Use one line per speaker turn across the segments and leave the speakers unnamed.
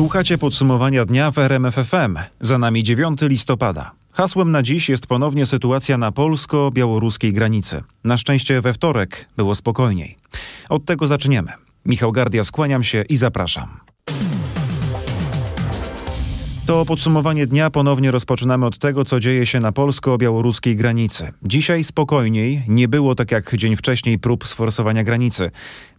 Słuchacie podsumowania dnia w RMFFM. Za nami 9 listopada. Hasłem na dziś jest ponownie sytuacja na polsko-białoruskiej granicy. Na szczęście we wtorek było spokojniej. Od tego zaczniemy. Michał Gardia, skłaniam się i zapraszam. To podsumowanie dnia ponownie rozpoczynamy od tego, co dzieje się na polsko-białoruskiej granicy. Dzisiaj spokojniej, nie było tak jak dzień wcześniej prób sforsowania granicy.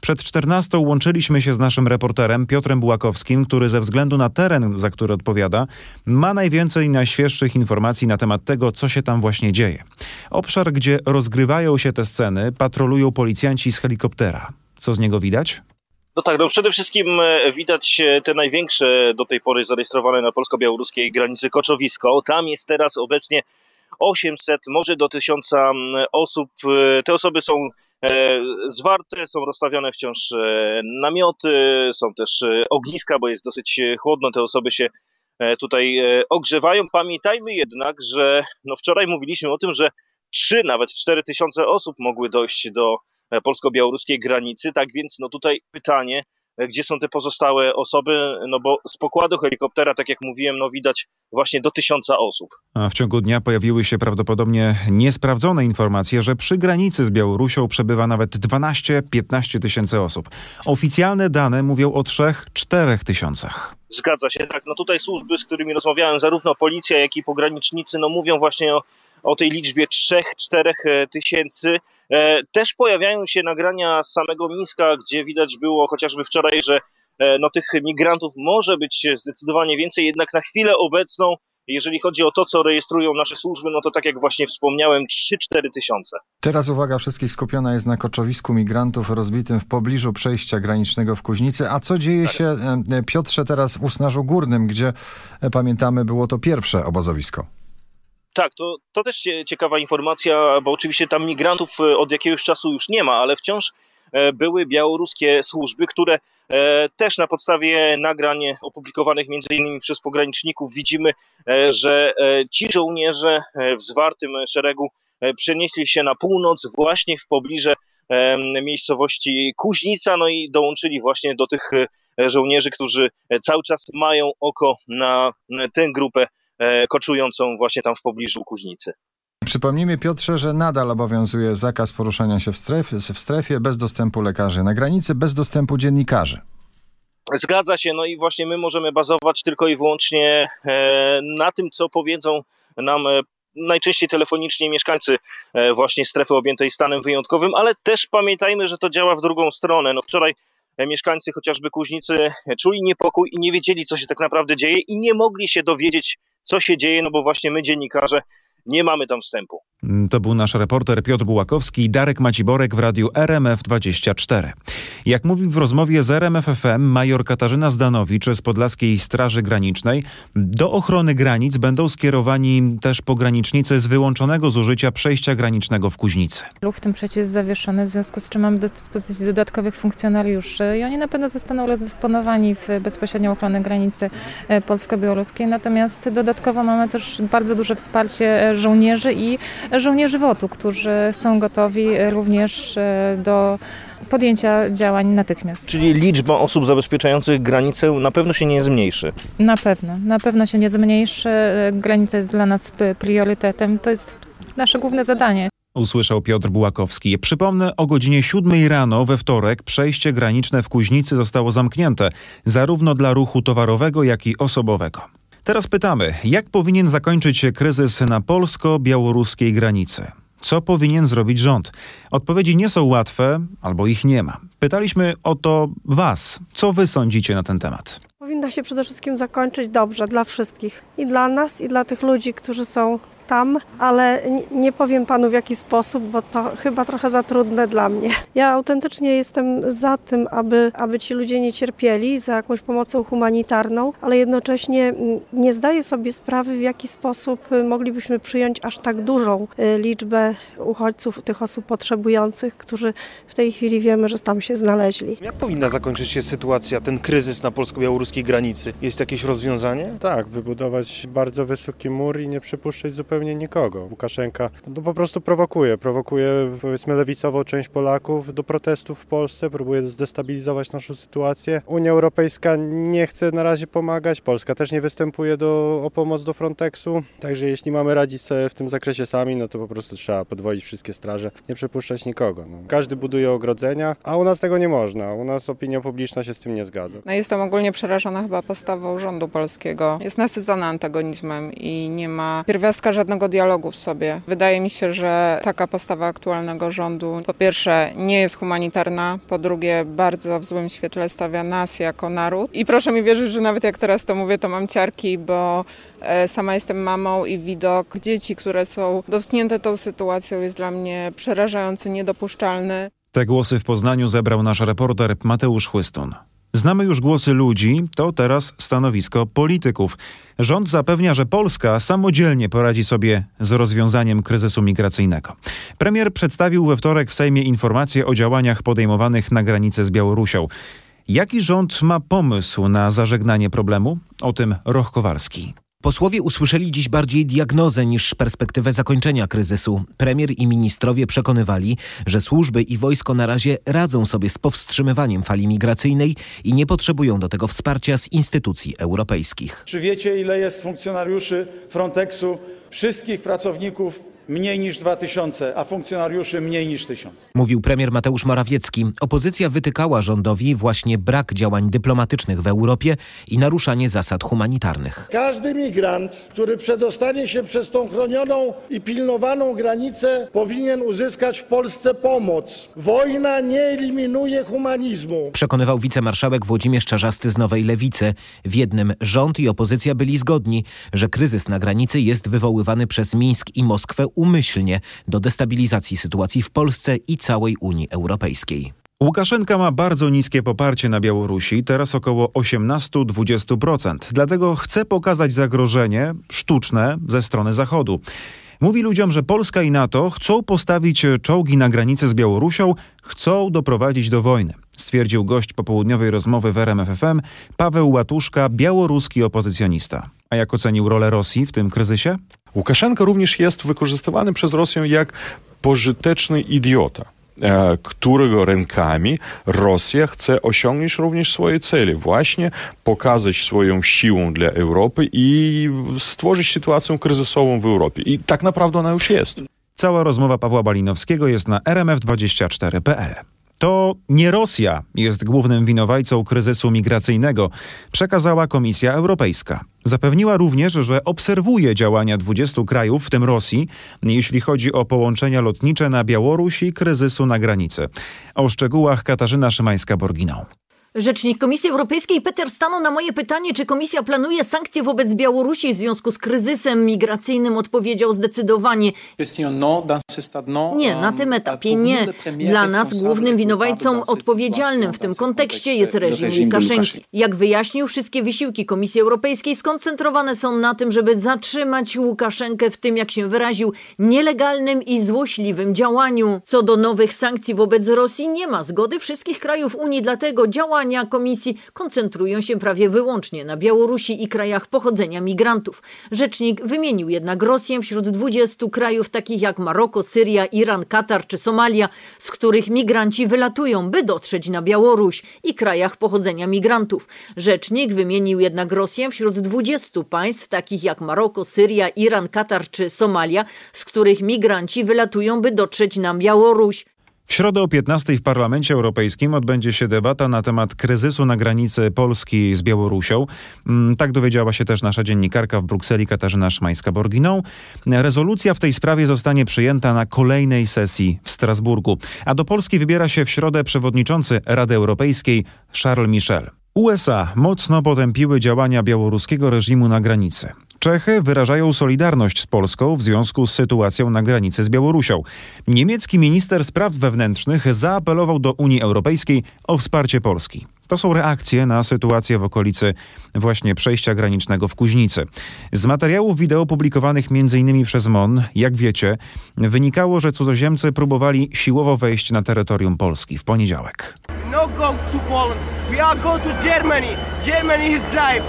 Przed 14 łączyliśmy się z naszym reporterem Piotrem Bułakowskim, który ze względu na teren, za który odpowiada, ma najwięcej najświeższych informacji na temat tego, co się tam właśnie dzieje. Obszar, gdzie rozgrywają się te sceny, patrolują policjanci z helikoptera. Co z niego widać?
No tak, no przede wszystkim e, widać e, te największe do tej pory zarejestrowane na polsko-białoruskiej granicy koczowisko. Tam jest teraz obecnie 800, może do 1000 osób. E, te osoby są zwarte, są rozstawione wciąż namioty, są też ogniska, bo jest dosyć chłodno, te osoby się tutaj ogrzewają. Pamiętajmy jednak, że no wczoraj mówiliśmy o tym, że 3, nawet 4 tysiące osób mogły dojść do polsko-białoruskiej granicy. Tak więc no tutaj pytanie, e, gdzie są te pozostałe osoby, no bo z pokładu helikoptera, tak jak mówiłem, no widać właśnie do tysiąca osób.
A w ciągu dnia pojawiły się prawdopodobnie niesprawdzone informacje, że przy granicy z Białorusią przebywa nawet 12-15 tysięcy osób. Oficjalne dane mówią o 3-4 tysiącach.
Zgadza się, tak. No tutaj służby, z którymi rozmawiałem, zarówno policja, jak i pogranicznicy, no mówią właśnie o o tej liczbie 3-4 e, tysięcy. E, też pojawiają się nagrania z samego Mińska, gdzie widać było chociażby wczoraj, że e, no, tych migrantów może być zdecydowanie więcej, jednak na chwilę obecną, jeżeli chodzi o to, co rejestrują nasze służby, no to tak jak właśnie wspomniałem, 3-4 tysiące.
Teraz uwaga wszystkich skupiona jest na koczowisku migrantów rozbitym w pobliżu przejścia granicznego w Kuźnicy. A co dzieje tak. się, Piotrze, teraz w Usnarzu Górnym, gdzie pamiętamy było to pierwsze obozowisko?
Tak, to, to też ciekawa informacja, bo oczywiście tam migrantów e, od jakiegoś czasu już nie ma, ale wciąż e, były białoruskie służby, które e, też na podstawie nagrań opublikowanych między innymi przez pograniczników widzimy, że ci żołnierze w zwartym szeregu przenieśli się na północ właśnie w pobliże miejscowości Kuźnica, no i dołączyli właśnie do tych e, żołnierzy, którzy e, cały czas mają oko na tę grupę e, koczującą właśnie tam w pobliżu Kuźnicy.
Przypomnijmy Piotrze, że nadal obowiązuje zakaz poruszania się w strefie, w strefie bez dostępu lekarzy na granicy, bez dostępu dziennikarzy.
Zgadza się, no i właśnie my możemy bazować tylko i wyłącznie na tym, co powiedzą nam najczęściej telefonicznie mieszkańcy e, właśnie strefy objętej stanem wyjątkowym, ale też pamiętajmy, że to działa w drugą stronę. No wczoraj e, mieszkańcy chociażby Kuźnicy czuli niepokój i nie wiedzieli, co się tak naprawdę dzieje i nie mogli się dowiedzieć, co się dzieje, no bo właśnie my dziennikarze nie mamy tam wstępu.
Mm, to był nasz reporter Piotr Bułakowski i Darek Maciborek w radiu RMF24. Jak mówi w rozmowie z RMFFM major Katarzyna Zdanowicz z Podlaskiej Straży Granicznej, do ochrony granic będą skierowani też pogranicznicy z wyłączonego z użycia przejścia granicznego w Kuźnicy.
Ruch w tym przejściu jest zawieszony, w związku z czym mamy do dyspozycji dodatkowych funkcjonariuszy i oni na pewno zostaną rozdysponowani w bezpośrednią ochronę granicy e, polsko-białoruskiej. Natomiast dodatkowo mamy też bardzo duże wsparcie e, żołnierzy i żołnierzy WOT-u, którzy są gotowi również e, do podjęcia działań natychmiast.
Czyli liczba osób zabezpieczających granicę na pewno się nie zmniejszy?
Na pewno, na pewno się nie zmniejszy. Granica jest dla nas priorytetem. To jest nasze główne zadanie.
Usłyszał Piotr Bułakowski. Przypomnę, o godzinie 7 rano we wtorek przejście graniczne w Kuźnicy zostało zamknięte, zarówno dla ruchu towarowego, jak i osobowego. Teraz pytamy, jak powinien zakończyć się kryzys na polsko-białoruskiej granicy? Co powinien zrobić rząd? Odpowiedzi nie są łatwe, albo ich nie ma. Pytaliśmy o to Was. Co Wy sądzicie na ten temat?
Powinno się przede wszystkim zakończyć dobrze dla wszystkich. I dla nas, i dla tych ludzi, którzy są tam, ale nie powiem panu w jaki sposób, bo to chyba trochę za trudne dla mnie. Ja autentycznie jestem za tym, aby, aby ci ludzie nie cierpieli, za jakąś pomocą humanitarną, ale jednocześnie nie zdaję sobie sprawy, w jaki sposób y, moglibyśmy przyjąć aż tak dużą y, liczbę uchodźców, tych osób potrzebujących, którzy w tej chwili wiemy, że tam się znaleźli.
Jak powinna zakończyć się sytuacja, ten kryzys na polsko-białoruskiej granicy? Jest jakieś rozwiązanie?
Tak, wybudować bardzo wysoki mur i nie przypuszczać zupełnie zupełnie nikogo. Łukaszenka no, po prostu prowokuje, prowokuje powiedzmy lewicową część Polaków do protestów w Polsce, próbuje zdestabilizować naszą sytuację. Unia Europejska nie chce na razie pomagać, Polska też nie występuje do, o pomoc do Frontexu, także jeśli mamy radzić sobie w tym zakresie sami, no to po prostu trzeba podwoić wszystkie straże, nie przepuszczać nikogo. No. Każdy buduje ogrodzenia, a u nas tego nie można. U nas opinia publiczna się z tym nie zgadza.
No jestem ogólnie przerażona chyba postawą rządu polskiego. Jest nasycona antagonizmem i nie ma pierwiastka żadnego dialogu w sobie. Wydaje mi się, że taka postawa aktualnego rządu po pierwsze nie jest humanitarna, po drugie bardzo w złym świetle stawia nas jako naród. I proszę mi wierzyć, że nawet jak teraz to mówię, to mam ciarki, bo e, sama jestem mamą i widok dzieci, które są dotknięte tą sytuacją jest dla mnie przerażający, niedopuszczalny.
Te głosy w Poznaniu zebrał nasz reporter Mateusz Chłystun. Znamy już głosy ludzi, to teraz stanowisko polityków. Rząd zapewnia, że Polska samodzielnie poradzi sobie z rozwiązaniem kryzysu migracyjnego. Premier przedstawił we wtorek w Sejmie informacje o działaniach podejmowanych na granicy z Białorusią. Jaki rząd ma pomysł na zażegnanie problemu? O tym Roch Kowalski.
Posłowie usłyszeli dziś bardziej diagnozę niż perspektywę zakończenia kryzysu. Premier i ministrowie przekonywali, że służby i wojsko na razie radzą sobie z powstrzymywaniem fali migracyjnej i nie potrzebują do tego wsparcia z instytucji europejskich.
Czy wiecie, ile jest funkcjonariuszy Frontexu, wszystkich pracowników mniej niż 2000, a funkcjonariuszy mniej niż 1000.
Mówił premier Mateusz Morawiecki. Opozycja wytykała rządowi właśnie brak działań dyplomatycznych w Europie i naruszanie zasad humanitarnych.
Każdy migrant, który przedostanie się przez tą chronioną i pilnowaną granicę, powinien uzyskać w Polsce pomoc. Wojna nie eliminuje humanizmu.
Przekonywał wicemarszałek Włodzimierz Czarzasty z Nowej Lewicy. W jednym rząd i opozycja byli zgodni, że kryzys na granicy jest wywoływany przez Mińsk i Moskwę umyślnie do destabilizacji sytuacji w Polsce i całej Unii Europejskiej.
Łukaszenka ma bardzo niskie poparcie na Białorusi, teraz około 18-20%. Dlatego chce pokazać zagrożenie sztuczne ze strony Zachodu. Mówi ludziom, że Polska i NATO chcą postawić czołgi na granicę z Białorusią, chcą doprowadzić do wojny, stwierdził gość popołudniowej rozmowy w RMFFM Paweł Łatuszka, białoruski opozycjonista. A jak ocenił rolę Rosji w tym kryzysie?
Łukaszenka również jest wykorzystywany przez Rosję jak pożyteczny idiota którego rękami Rosja chce osiągnąć również swoje cele, właśnie pokazać swoją siłą dla Europy i stworzyć sytuację kryzysową w Europie. I tak naprawdę ona już jest.
Cała rozmowa Pawła Balinowskiego jest na rmf24.pl. To nie Rosja jest głównym winowajcą kryzysu migracyjnego, przekazała Komisja Europejska. Zapewniła również, że obserwuje działania 20 krajów, w tym Rosji, jeśli chodzi o połączenia lotnicze na Białorusi i kryzysu na granicy. O szczegółach Katarzyna Szymańska-Borginą.
Rzecznik Komisji Europejskiej Peter stanął na moje pytanie, czy komisja planuje sankcje wobec Białorusi w związku z kryzysem migracyjnym, odpowiedział zdecydowanie nie, na tym etapie nie. Dla nas głównym winowajcą odpowiedzialnym w tym kontekście jest reżim Łukaszenki. Jak wyjaśnił, wszystkie wysiłki Komisji Europejskiej skoncentrowane są na tym, żeby zatrzymać Łukaszenkę w tym, jak się wyraził, nielegalnym i złośliwym działaniu. Co do nowych sankcji wobec Rosji, nie ma zgody wszystkich krajów Unii, dlatego działa działania komisji koncentrują się prawie wyłącznie na Białorusi i krajach pochodzenia migrantów. Rzecznik wymienił jednak Rosję wśród 20 krajów takich jak Maroko, Syria, Iran, Katar czy Somalia, z których migranci wylatują, by dotrzeć na Białoruś i krajach pochodzenia migrantów. Rzecznik wymienił jednak Rosję wśród 20 państw takich jak Maroko, Syria, Iran, Katar czy Somalia, z których migranci wylatują, by dotrzeć na Białoruś.
W środę o 15 w Parlamencie Europejskim odbędzie się debata na temat kryzysu na granicy Polski z Białorusią. Mm, tak dowiedziała się też nasza dziennikarka w Brukseli Katarzyna Szmańska-Borginą. Rezolucja w tej sprawie zostanie przyjęta na kolejnej sesji w Strasburgu. A do Polski wybiera się w środę przewodniczący Rady Europejskiej Charles Michel. USA mocno potępiły działania białoruskiego reżimu na granicy. Czechy wyrażają solidarność z Polską w związku z sytuacją na granicy z Białorusią. Niemiecki minister spraw wewnętrznych zaapelował do Unii Europejskiej o wsparcie Polski. To są reakcje na sytuację w okolicy właśnie przejścia granicznego w Kuźnicy. Z materiałów wideo publikowanych m.in. przez MON, jak wiecie, wynikało, że cudzoziemcy próbowali siłowo wejść na terytorium Polski w poniedziałek. No go to Poland. We are go to Germany. Germany is life.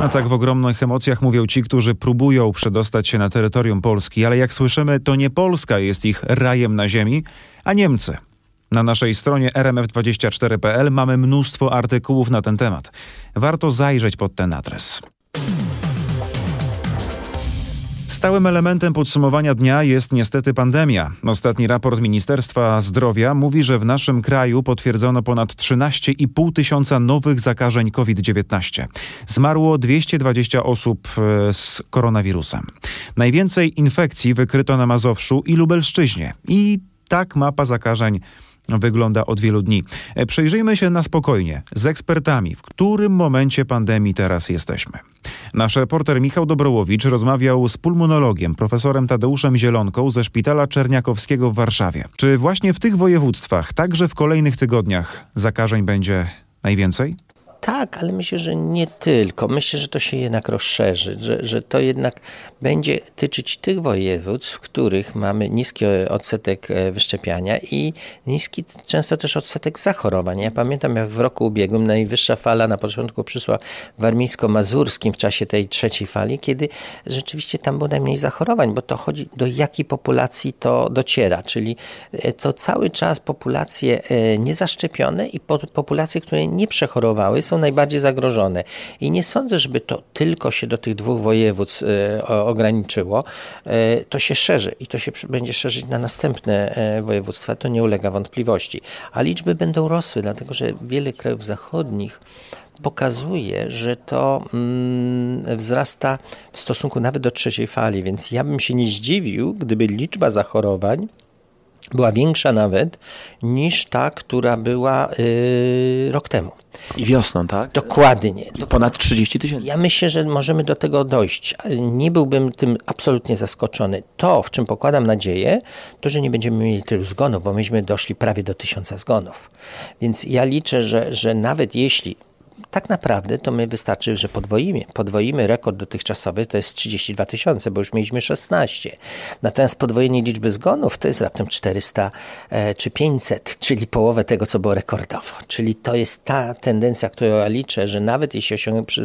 A tak w ogromnych emocjach mówią ci, którzy próbują przedostać się na terytorium Polski, ale jak słyszymy, to nie Polska jest ich rajem na ziemi, a Niemcy. Na naszej stronie rmf24.pl mamy mnóstwo artykułów na ten temat. Warto zajrzeć pod ten adres. Stałym elementem podsumowania dnia jest niestety pandemia. Ostatni raport Ministerstwa Zdrowia mówi, że w naszym kraju potwierdzono ponad 13,5 tysiąca nowych zakażeń COVID-19. Zmarło 220 osób e, z koronawirusem. Najwięcej infekcji wykryto na Mazowszu i Lubelszczyźnie. I tak mapa zakażeń wygląda od wielu dni. E, przejrzyjmy się na spokojnie z ekspertami, w którym momencie pandemii teraz jesteśmy. Nasz reporter Michał Dobrołowicz rozmawiał z pulmonologiem, profesorem Tadeuszem Zielonką ze Szpitala Czerniakowskiego w Warszawie. Czy właśnie w tych województwach, także w kolejnych tygodniach, zakażeń będzie najwięcej?
Tak, ale myślę, że nie tylko. Myślę, że to się jednak rozszerzy, że, że to jednak będzie tyczyć tych województw, w których mamy niski odsetek e, wyszczepiania i niski często też odsetek zachorowań. Ja pamiętam, jak w roku ubiegłym najwyższa fala na początku przyszła w warmińsko-mazurskim w czasie tej trzeciej fali, kiedy rzeczywiście tam było najmniej zachorowań, bo to chodzi do jakiej populacji to dociera, czyli e, to cały czas populacje e, niezaszczepione i populacje, które nie przechorowały są najbardziej zagrożone. I nie sądzę, żeby to tylko się do tych dwóch województw e, ograniczyło. E, to się szerzy i to się będzie szerzyć na następne e, województwa, to nie ulega wątpliwości. A liczby będą rosły, dlatego że wiele krajów zachodnich pokazuje, że to mm, wzrasta w stosunku nawet do trzeciej fali, więc ja bym się nie zdziwił, gdyby liczba zachorowań była większa nawet niż ta, która była yy, rok temu.
I wiosną, tak?
Dokładnie.
Ponad 30 tysięcy.
Ja myślę, że możemy do tego dojść. Nie byłbym tym absolutnie zaskoczony. To, w czym pokładam nadzieję, to, że nie będziemy mieli tylu zgonów, bo myśmy doszli prawie do tysiąca zgonów. Więc ja liczę, że, że nawet jeśli tak naprawdę to my wystarczy, że podwoimy. Podwoimy rekord dotychczasowy, to jest 32 tysiące, bo już mieliśmy 16. Natomiast podwojenie liczby zgonów to jest raptem 400 e, czy 500, czyli połowę tego, co było rekordowo. Czyli to jest ta tendencja, którą ja liczę, że nawet jeśli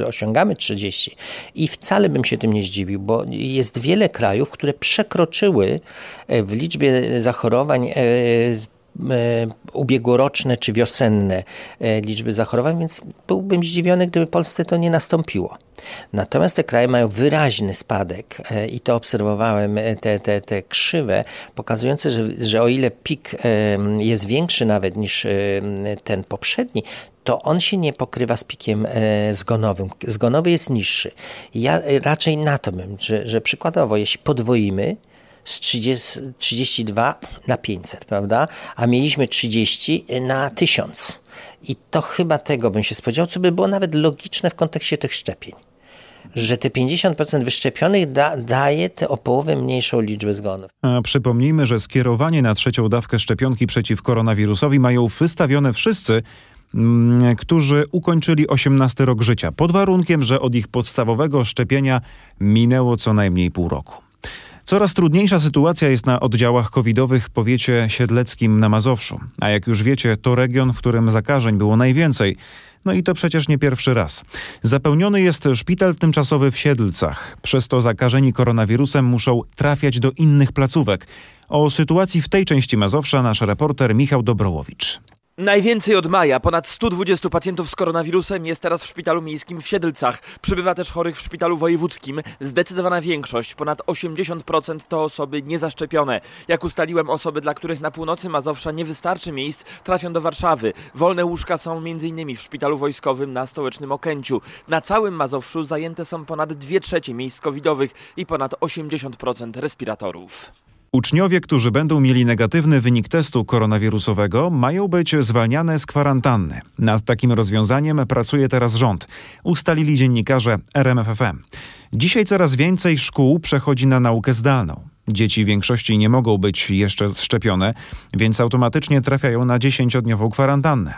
osiągamy 30 i wcale bym się tym nie zdziwił, bo jest wiele krajów, które przekroczyły e, w liczbie zachorowań e, ubiegłoroczne czy wiosenne e, liczby zachorowań, więc byłbym zdziwiony, gdyby Polsce to nie nastąpiło. Natomiast te kraje mają wyraźny spadek e, i to obserwowałem, te, te, te krzywe, pokazujące, że, że o ile pik jest większy nawet niż ten poprzedni, to on się nie pokrywa z pikiem zgonowym. Zgonowy jest niższy. Ja raczej na to bym, że, że przykładowo, jeśli podwoimy, z 30, 32 na 500, prawda? A mieliśmy 30 na 1000. I to chyba tego bym się spodziewał, co by było nawet logiczne w kontekście tych szczepień. Że te 50% wyszczepionych da, daje te o połowę mniejszą liczbę zgonów.
A przypomnijmy, że skierowanie na trzecią dawkę szczepionki przeciw koronawirusowi mają wystawione wszyscy, mm, którzy ukończyli 18 rok życia, pod warunkiem, że od ich podstawowego szczepienia minęło co najmniej pół roku. Coraz trudniejsza sytuacja jest na oddziałach covidowych w powiecie siedleckim na Mazowszu. A jak już wiecie, to region, w którym zakażeń było najwięcej. No i to przecież nie pierwszy raz. Zapełniony jest szpital tymczasowy w Siedlcach. Przez to zakażeni koronawirusem muszą trafiać do innych placówek. O sytuacji w tej części Mazowsza nasz reporter Michał Dobrołowicz.
Najwięcej od maja, ponad 120 pacjentów z koronawirusem jest teraz w szpitalu miejskim w Siedlcach. Przybywa też chorych w szpitalu wojewódzkim. Zdecydowana większość, ponad 80% to osoby niezaszczepione. Jak ustaliłem, osoby, dla których na północy Mazowsza nie wystarczy miejsc, trafią do Warszawy. Wolne łóżka są m.in. w szpitalu wojskowym na stołecznym Okęciu. Na całym Mazowszu zajęte są ponad 2 trzecie miejsc covidowych i ponad 80% respiratorów.
Uczniowie, którzy będą mieli negatywny wynik testu koronawirusowego, mają być zwalniane z kwarantanny. Nad takim rozwiązaniem pracuje teraz rząd, ustalili dziennikarze RMFFM. Dzisiaj coraz więcej szkół przechodzi na naukę zdalną. Dzieci w większości nie mogą być jeszcze szczepione, więc automatycznie trafiają na 10-dniową kwarantannę.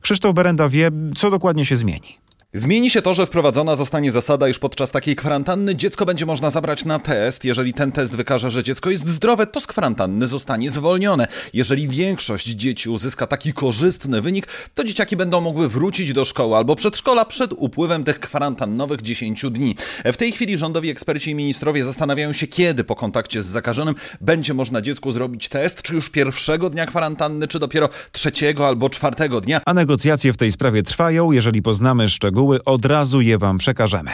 Krzysztof Berenda wie, co dokładnie się zmieni.
Zmieni się to, że wprowadzona zostanie zasada, iż podczas takiej kwarantanny dziecko będzie można zabrać na test. Jeżeli ten test wykaże, że dziecko jest zdrowe, to z kwarantanny zostanie zwolnione. Jeżeli większość dzieci uzyska taki korzystny wynik, to dzieciaki będą mogły wrócić do szkoły albo przedszkola przed upływem tych kwarantannowych 10 dni. W tej chwili rządowi eksperci i ministrowie zastanawiają się, kiedy po kontakcie z zakażonym będzie można dziecku zrobić test, czy już pierwszego dnia kwarantanny, czy dopiero trzeciego albo czwartego dnia.
A negocjacje w tej sprawie trwają. Jeżeli poznamy szczegóły, od razu je Wam przekażemy.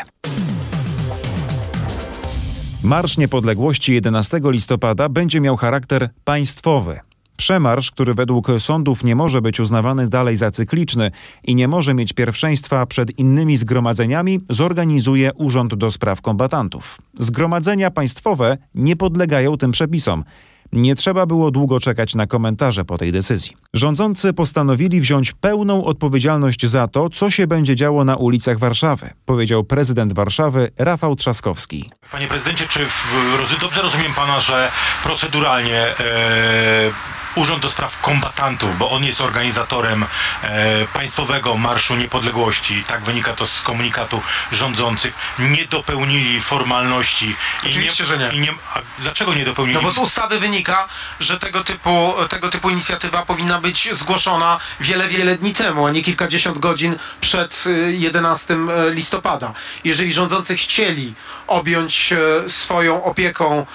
Marsz Niepodległości 11 listopada będzie miał charakter państwowy. Przemarsz, który według sądów nie może być uznawany dalej za cykliczny i nie może mieć pierwszeństwa przed innymi zgromadzeniami, zorganizuje Urząd do Spraw Kombatantów. Zgromadzenia państwowe nie podlegają tym przepisom. Nie trzeba było długo czekać na komentarze po tej decyzji. Rządzący postanowili wziąć pełną odpowiedzialność za to, co się będzie działo na ulicach Warszawy, powiedział prezydent Warszawy Rafał Trzaskowski.
Panie prezydencie, czy w, dobrze rozumiem pana, że proceduralnie e, Urząd do Spraw Kombatantów, bo on jest organizatorem e, Państwowego Marszu Niepodległości, tak wynika to z komunikatu rządzących, nie dopełnili formalności.
Oczywiście,
nie,
że nie.
Nie dlaczego nie dopełnili?
No bo z ustawy wynika, że tego typu, tego typu inicjatywa powinna być zgłoszona wiele, wiele dni temu, a nie kilkadziesiąt godzin przed 11 y, y, listopada. Jeżeli rządzący chcieli objąć y, swoją opieką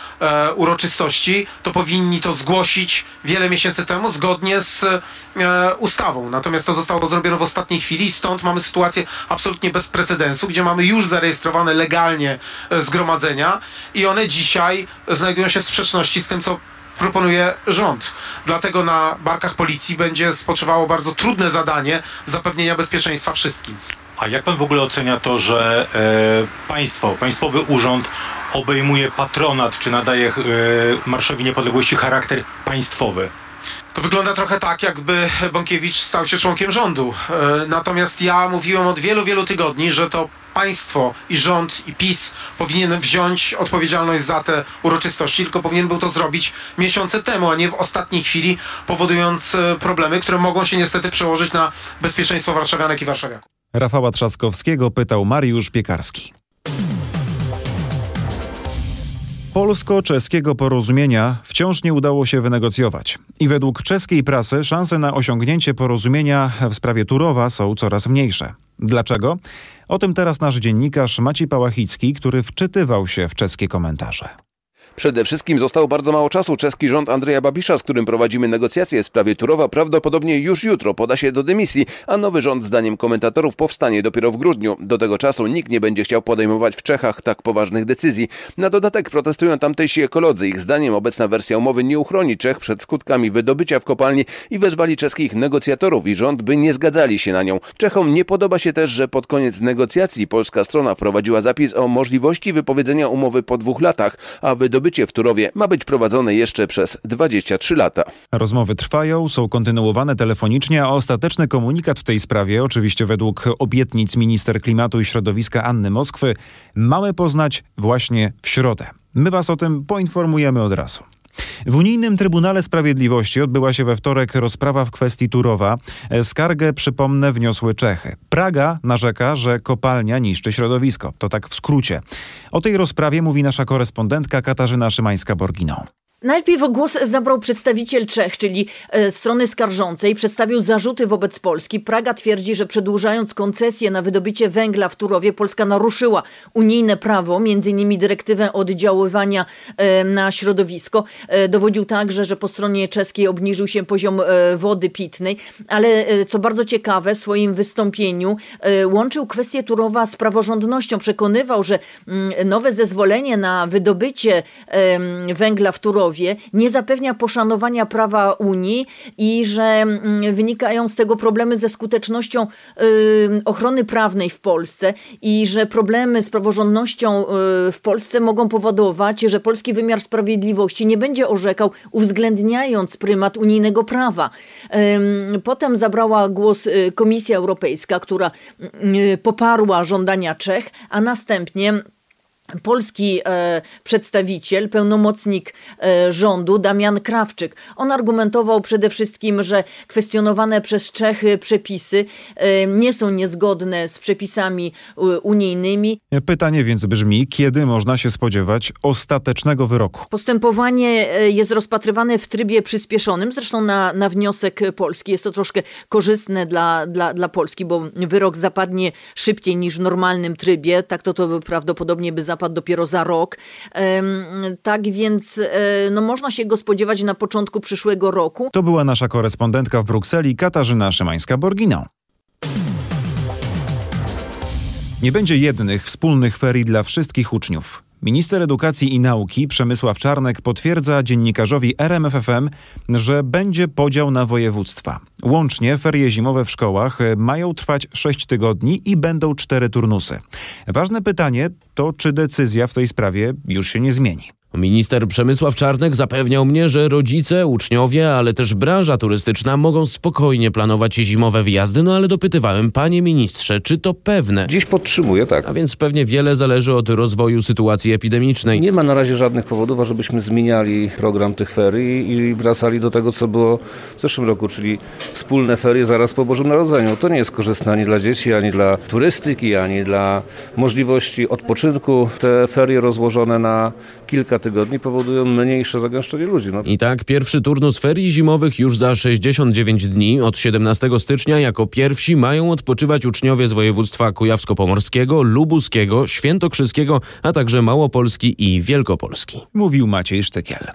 uroczystości, to powinni to zgłosić wiele miesięcy temu zgodnie z e, ustawą. Natomiast to zostało zrobione w ostatniej chwili, stąd mamy sytuację absolutnie bez precedensu, gdzie mamy już zarejestrowane legalnie e, zgromadzenia i one dzisiaj znajdują się w sprzeczności z tym, co proponuje rząd. Dlatego na barkach policji będzie spoczywało bardzo trudne zadanie zapewnienia bezpieczeństwa wszystkim.
A jak pan w ogóle ocenia to, że e, państwo, państwowy urząd obejmuje patronat, czy nadaje e, Marszowi Niepodległości charakter państwowy?
To wygląda trochę tak, jakby Bąkiewicz stał się członkiem rządu. E, natomiast ja mówiłem od wielu, wielu tygodni, że to państwo i rząd i PiS powinien wziąć odpowiedzialność za te uroczystości, tylko powinien był to zrobić miesiące temu, a nie w ostatniej chwili, powodując e, problemy, które mogą się niestety przełożyć na bezpieczeństwo warszawianek i warszawiaków.
Rafała Trzaskowskiego pytał Mariusz Piekarski. Polsko-czeskiego porozumienia wciąż nie udało się wynegocjować. I według czeskiej prasy szanse na osiągnięcie porozumienia w sprawie Turowa są coraz mniejsze. Dlaczego? O tym teraz nasz dziennikarz Maciej Pałachicki, który wczytywał się w czeskie komentarze.
Przede wszystkim zostało bardzo mało czasu. Czeski rząd Andrzeja Babisza, z którym prowadzimy negocjacje w sprawie Turowa, prawdopodobnie już jutro poda się do dymisji, a nowy rząd, zdaniem komentatorów, powstanie dopiero w grudniu. Do tego czasu nikt nie będzie chciał podejmować w Czechach tak poważnych decyzji. Na dodatek protestują tamtejsi ekolodzy. Ich zdaniem obecna wersja umowy nie uchroni Czech przed skutkami wydobycia w kopalni i wezwali czeskich negocjatorów i rząd, by nie zgadzali się na nią. Czechom nie podoba się też, że pod koniec negocjacji polska strona wprowadziła zapis o możliwości wypowiedzenia umowy po dwóch latach, a wydobycie wydobycie w Turowie ma być prowadzone jeszcze przez 23 lata.
Rozmowy trwają, są kontynuowane telefonicznie, a ostateczny komunikat w tej sprawie, oczywiście według obietnic minister klimatu i środowiska Anny Moskwy, mamy poznać właśnie w środę. My Was o tym poinformujemy od razu. W Unijnym Trybunale Sprawiedliwości odbyła się we wtorek rozprawa w kwestii Turowa. Skargę, przypomnę, wniosły Czechy. Praga narzeka, że kopalnia niszczy środowisko. To tak w skrócie. O tej rozprawie mówi nasza korespondentka Katarzyna Szymańska-Borginą.
Najpierw głos zabrał przedstawiciel Czech, czyli e, strony skarżącej. Przedstawił zarzuty wobec Polski. Praga twierdzi, że przedłużając koncesję na wydobycie węgla w Turowie, Polska naruszyła unijne prawo, m.in. dyrektywę oddziaływania e, na środowisko. E, dowodził także, że po stronie czeskiej obniżył się poziom wody pitnej, ale co bardzo ciekawe, w swoim wystąpieniu łączył kwestię Turowa z praworządnością. Przekonywał, że mm, nowe zezwolenie na wydobycie węgla w Turowie nie zapewnia poszanowania prawa Unii i że mm, wynikają z tego problemy ze skutecznością y, ochrony prawnej w Polsce i że problemy z praworządnością y, w Polsce mogą powodować, że polski wymiar sprawiedliwości nie będzie orzekał uwzględniając prymat unijnego prawa. Potem zabrała głos y, Komisja Europejska, która poparła żądania Czech, a następnie polski e, przedstawiciel, pełnomocnik e, rządu Damian Krawczyk. On argumentował przede wszystkim, że kwestionowane przez Czechy przepisy e, nie są niezgodne z przepisami e, unijnymi.
Pytanie więc brzmi, kiedy można się spodziewać ostatecznego wyroku?
Postępowanie e, jest rozpatrywane w trybie przyspieszonym, zresztą na, na wniosek Polski. Jest to troszkę korzystne dla, dla, dla Polski, bo wyrok zapadnie szybciej niż w normalnym trybie. Tak to, to prawdopodobnie by zapadł dopiero za rok. Tak więc e, no, można się go spodziewać na początku przyszłego roku.
To była nasza korespondentka w Brukseli Katarzyna Szymańska-Borgino. Nie będzie jednych wspólnych ferii dla wszystkich uczniów. Minister Edukacji i Nauki Przemysław Czarnek potwierdza dziennikarzowi RMFFM, że będzie podział na województwa. Łącznie ferie zimowe w szkołach mają trwać 6 tygodni i będą cztery turnusy. Ważne pytanie to, czy decyzja w tej sprawie już się nie zmieni.
Minister Przemysław Czarnek zapewniał mnie, że rodzice, uczniowie, ale też branża turystyczna mogą spokojnie planować zimowe wyjazdy, no ale dopytywałem, panie ministrze, czy to pewne?
Dziś podtrzymuję, tak.
A więc pewnie wiele zależy od rozwoju sytuacji epidemicznej.
Nie ma na razie żadnych powodów, ażebyśmy zmieniali program tych ferii i wracali do tego, co było w zeszłym roku, czyli wspólne ferie zaraz po Bożym Narodzeniu. To nie jest korzystne ani dla dzieci, ani dla turystyki, ani dla możliwości odpoczynku. Te ferie rozłożone na kilka tygodni powodują mniejsze zagęszczenie ludzi. No.
I tak pierwszy turnus ferii zimowych już za 69 dni od 17 stycznia jako pierwsi mają odpoczywać uczniowie z województwa kujawsko-pomorskiego, lubuskiego, świętokrzyskiego, a także Małopolski i Wielkopolski.
Mówił Maciej Sztykiel.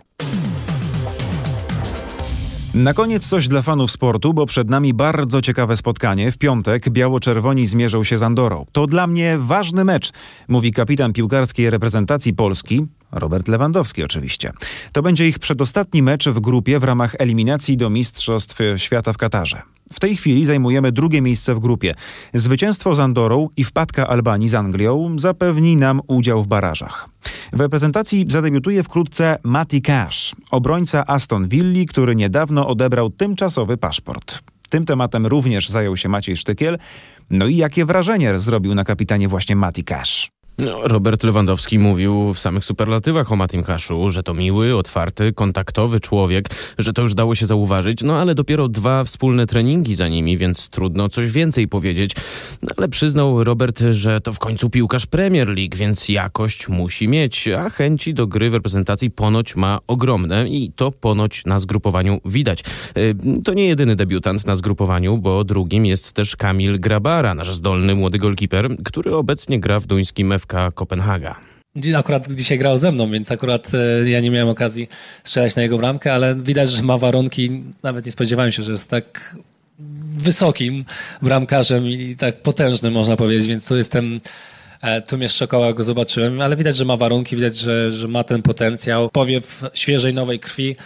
Na koniec coś dla fanów sportu, bo przed nami bardzo ciekawe spotkanie. W piątek biało-czerwoni zmierzą się z Andorą. To dla mnie ważny mecz, mówi kapitan piłkarskiej reprezentacji Polski, Robert Lewandowski oczywiście. To będzie ich przedostatni mecz w grupie w ramach eliminacji do Mistrzostw Świata w Katarze. W tej chwili zajmujemy drugie miejsce w grupie. Zwycięstwo z Andorą i wpadka Albanii z Anglią zapewni nam udział w barażach. W reprezentacji zadebiutuje wkrótce Mati Cash, obrońca Aston Villa, który niedawno odebrał tymczasowy paszport. Tym tematem również zajął się Maciej Sztykiel. No i jakie wrażenie zrobił na kapitanie właśnie Mati Cash?
No, Robert Lewandowski mówił w samych superlatywach o Matim Kaszu, że to miły, otwarty, kontaktowy człowiek, że to już dało się zauważyć, no ale dopiero dwa wspólne treningi za nimi, więc trudno coś więcej powiedzieć. No, ale przyznał Robert, że to w końcu piłkarz Premier League, więc jakość musi mieć, a chęci do gry w reprezentacji ponoć ma ogromne i to ponoć na zgrupowaniu widać. To nie jedyny debiutant na zgrupowaniu, bo drugim jest też Kamil Grabara, nasz zdolny młody golkiper, który obecnie gra w duńskim FK Kopenhaga.
Akurat dzisiaj grał ze mną, więc akurat e, ja nie miałem okazji strzelać na jego bramkę, ale widać, że ma warunki. Nawet nie spodziewałem się, że jest tak wysokim bramkarzem i tak potężnym, można powiedzieć, więc tu jestem. E, tu mnie szokował, jak go zobaczyłem, ale widać, że ma warunki, widać, że, że ma ten potencjał. Powiew świeżej, nowej krwi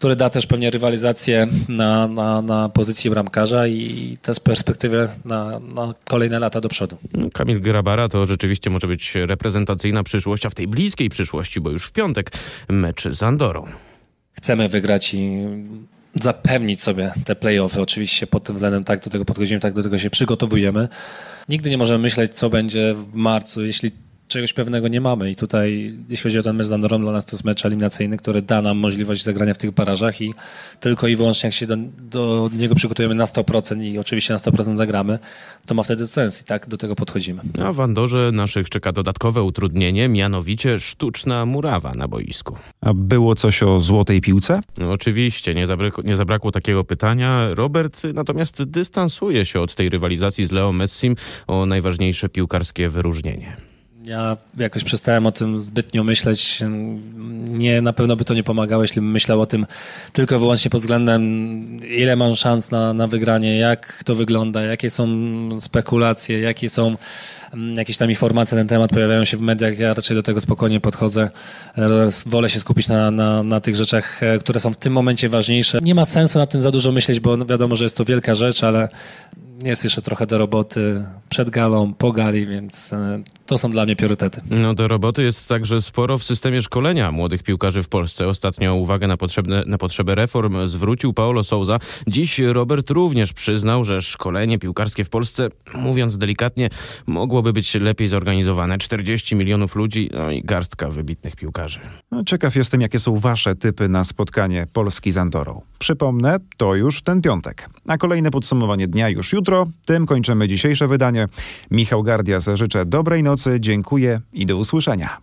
który da też pewnie rywalizację na, na, na pozycji bramkarza i też perspektywę na, na kolejne lata do przodu.
Kamil Grabara to rzeczywiście może być reprezentacyjna przyszłość, a w tej bliskiej przyszłości, bo już w piątek mecz z Andorą.
Chcemy wygrać i zapewnić sobie te playoffy. Oczywiście pod tym względem tak do tego podchodzimy, tak do tego się przygotowujemy. Nigdy nie możemy myśleć, co będzie w marcu, jeśli czegoś pewnego nie mamy i tutaj, jeśli chodzi o ten mecz z Andorą, dla nas to jest mecz eliminacyjny, który da nam możliwość zagrania w tych barażach i tylko i wyłącznie jak się do, do niego przygotujemy na 100% i oczywiście na 100% zagramy, to ma wtedy sens i tak do tego podchodzimy.
A w Andorze naszych czeka dodatkowe utrudnienie, mianowicie sztuczna murawa na boisku.
A było coś o złotej piłce?
No, oczywiście, nie zabrakło, nie zabrakło takiego pytania. Robert natomiast dystansuje się od tej rywalizacji z Leo Messim o najważniejsze piłkarskie wyróżnienie.
Ja jakoś przestałem o tym zbytnio myśleć. Nie, na pewno by to nie pomagało, jeśli bym myślał o tym tylko wyłącznie pod względem, ile mam szans na, na wygranie, jak to wygląda, jakie są spekulacje, jakie są mm, jakieś tam informacje na ten temat pojawiają się w mediach. Ja raczej do tego spokojnie podchodzę. Wolę się skupić na, na, na tych rzeczach, e, które są w tym momencie ważniejsze. Nie ma sensu na tym za dużo myśleć, bo wiadomo, że jest to wielka rzecz, ale jest jeszcze trochę do roboty przed galą, po gali, więc e, to są dla mnie priorytety.
No do roboty jest także sporo w systemie szkolenia młodych piłkarzy w Polsce. Ostatnio uwagę na, potrzebne, na potrzebę reform zwrócił Paolo Souza. Dziś Robert również przyznał, że szkolenie piłkarskie w Polsce, mówiąc delikatnie, mogłoby być lepiej zorganizowane. 40 milionów ludzi, no i garstka wybitnych piłkarzy.
No, ciekaw jestem, jakie są wasze typy na spotkanie Polski z Andorą. Przypomnę, to już ten piątek. A kolejne podsumowanie dnia już jutro. Tym kończymy dzisiejsze wydanie. Michał Gardias życzę dobrej nocy, dziękuję i do usłyszenia.